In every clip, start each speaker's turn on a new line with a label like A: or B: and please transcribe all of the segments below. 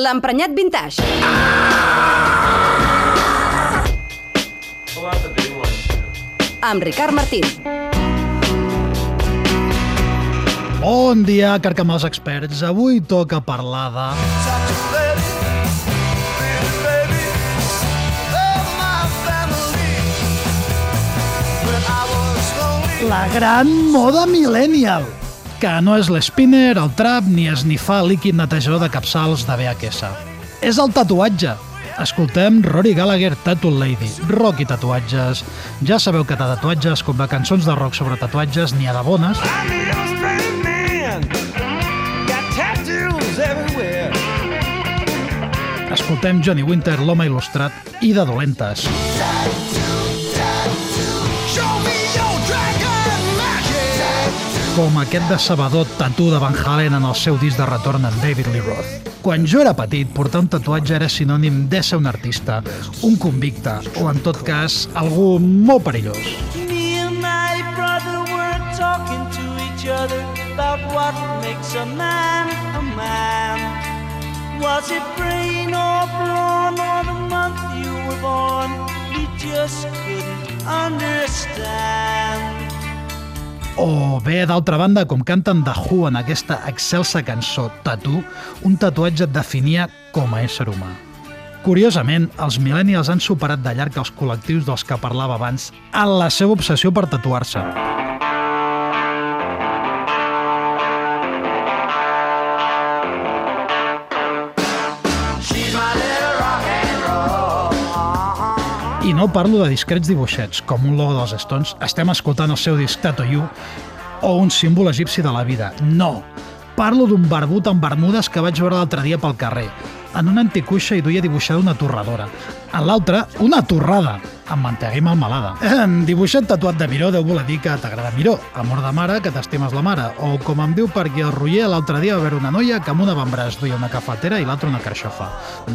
A: L'emprenyat vintage.
B: Too.
A: Amb Ricard Martín.
C: Bon dia, carcamals experts. Avui toca parlar de... La gran moda millennial, que no és l'spinner, el trap, ni esnifar líquid netejador de capçals de VHS. És el tatuatge. Escoltem Rory Gallagher, Tattoo Lady, rock i tatuatges. Ja sabeu que de tatuatges, com de cançons de rock sobre tatuatges, n'hi ha de bones. Escoltem Johnny Winter, l'home il·lustrat, i de dolentes.
D: Show me your.
C: Com aquest decebedor tatú de Van Halen en el seu disc de retorn en David Lee Roth. Quan jo era petit, portar un tatuatge era sinònim de ser un artista, un convicte, o en tot cas, algú molt perillós.
E: Were talking to each other what makes a man a man. Was it brain or brawn or the month you were born? We just couldn't understand.
C: O bé, d'altra banda, com canten The Who en aquesta excelsa cançó Tattoo, un tatuatge et definia com a ésser humà. Curiosament, els millennials han superat de llarg els col·lectius dels que parlava abans en la seva obsessió per tatuar-se. I no parlo de discrets dibuixets, com un logo dels Stones, estem escoltant el seu disc Tattoo You, o un símbol egipci de la vida. No! Parlo d'un barbut amb bermudes que vaig veure l'altre dia pel carrer. En una anticuixa hi duia dibuixada una torradora. En l'altra, una torrada, amb mantega i melmelada. Eh, dibuixet tatuat de Miró deu voler dir que t'agrada Miró, amor de mare, que t'estimes la mare, o com em diu perquè el Roger l'altre dia va veure una noia que amb una bambràs duia una cafetera i l'altra una carxofa.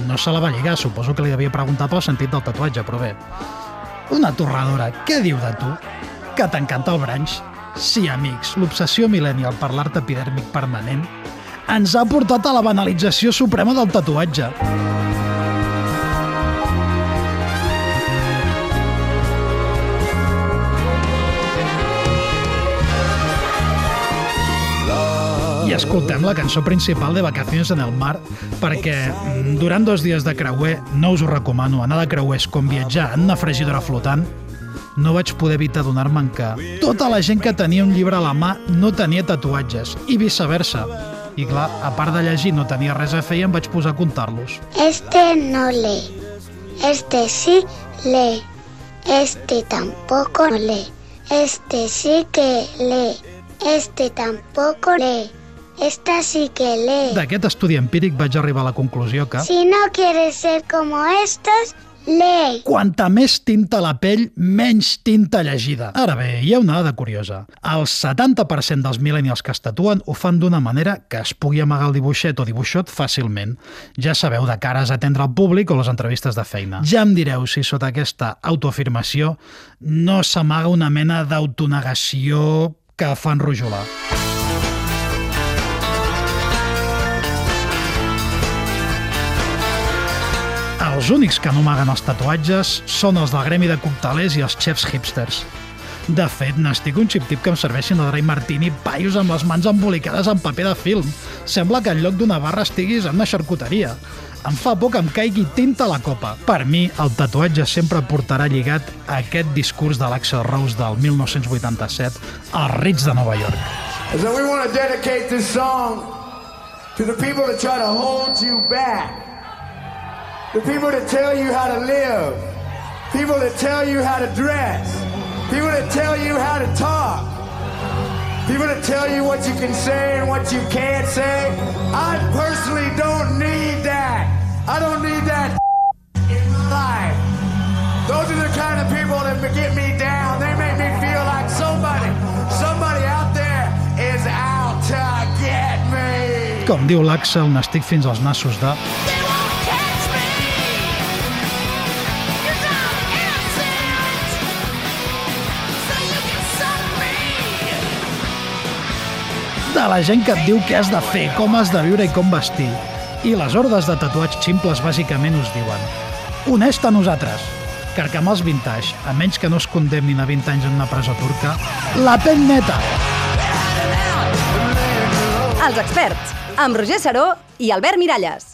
C: No se la va lligar, suposo que li devia preguntar pel sentit del tatuatge, però bé. Una torradora, què diu de tu? Que t'encanta el branx? Sí, amics, l'obsessió millennial per l'art epidèrmic permanent ens ha portat a la banalització suprema del tatuatge. I escoltem la cançó principal de Vacaciones en el Mar perquè mm, durant dos dies de creuer no us ho recomano, anar de creuer és com viatjar en una fregidora flotant no vaig poder evitar donar-me'n que tota la gent que tenia un llibre a la mà no tenia tatuatges, i viceversa. I clar, a part de llegir no tenia res a fer i em vaig posar a comptar-los.
F: Este no lee. Este sí lee. Este tampoco lee. Este sí que lee. Este tampoco lee. Esta sí que lee.
C: D'aquest estudi empíric vaig arribar a la conclusió que
F: Si no quieres ser como estos, lee.
C: quanta més tinta la pell, menys tinta llegida. Ara bé, hi ha una dada curiosa. El 70% dels millennials que es tatuen ho fan d'una manera que es pugui amagar el dibuixet o dibuixot fàcilment. Ja sabeu, de cares a atendre el públic o les entrevistes de feina. Ja em direu si sota aquesta autoafirmació no s'amaga una mena d'autonegació que fa enrojolar. Els únics que no amaguen els tatuatges són els del gremi de coctelers i els xefs hipsters. De fet, n'estic un xip-tip que em serveixin el Dry Martini paios amb les mans embolicades en paper de film. Sembla que en lloc d'una barra estiguis en una xarcuteria. Em fa por que em caigui tinta a la copa. Per mi, el tatuatge sempre portarà lligat a aquest discurs de l'Axel Rose del 1987 als Rits de Nova York.
G: So we want to dedicate this song to the people that try to hold you back. The people that tell you how to live. People that tell you how to dress. People that tell you how to talk. People that tell you what you can say and what you can't say. I personally don't need that. I don't need that in my life. Those are the kind of people that get me down. They make me feel like somebody, somebody out there is out to get me.
C: Com diu l'Axel, n'estic fins als nassos de... de la gent que et diu què has de fer, com has de viure i com vestir. I les hordes de tatuats ximples bàsicament us diuen Honest a nosaltres, carcamals vintage, a menys que no es condemnin a 20 anys en una presó turca, la pell neta!
A: Els experts, amb Roger Saró i Albert Miralles.